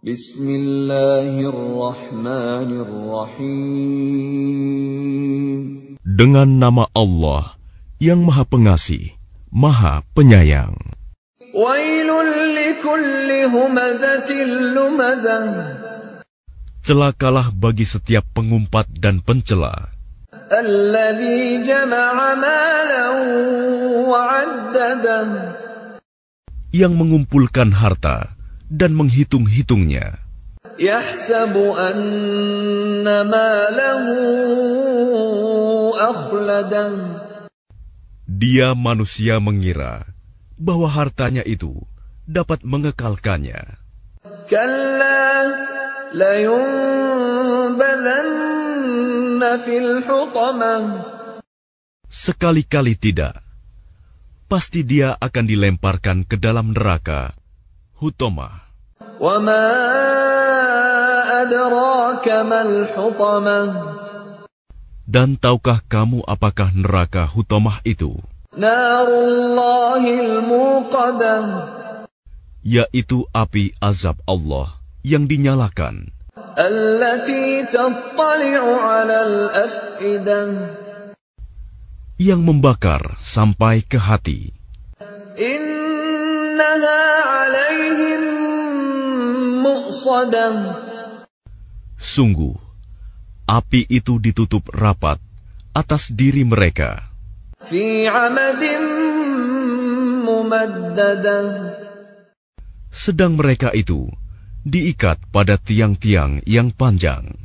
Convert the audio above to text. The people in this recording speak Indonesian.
Bismillahirrahmanirrahim. Dengan nama Allah yang Maha Pengasih, Maha Penyayang. Celakalah bagi setiap pengumpat dan pencela. Yang mengumpulkan harta dan menghitung-hitungnya. Dia manusia mengira bahwa hartanya itu dapat mengekalkannya. Sekali-kali tidak. Pasti dia akan dilemparkan ke dalam neraka. Hutomah. Dan tahukah kamu apakah neraka Hutomah itu? Yaitu api azab Allah yang dinyalakan yang membakar sampai ke hati. Sungguh, api itu ditutup rapat atas diri mereka. Sedang mereka itu diikat pada tiang-tiang yang panjang.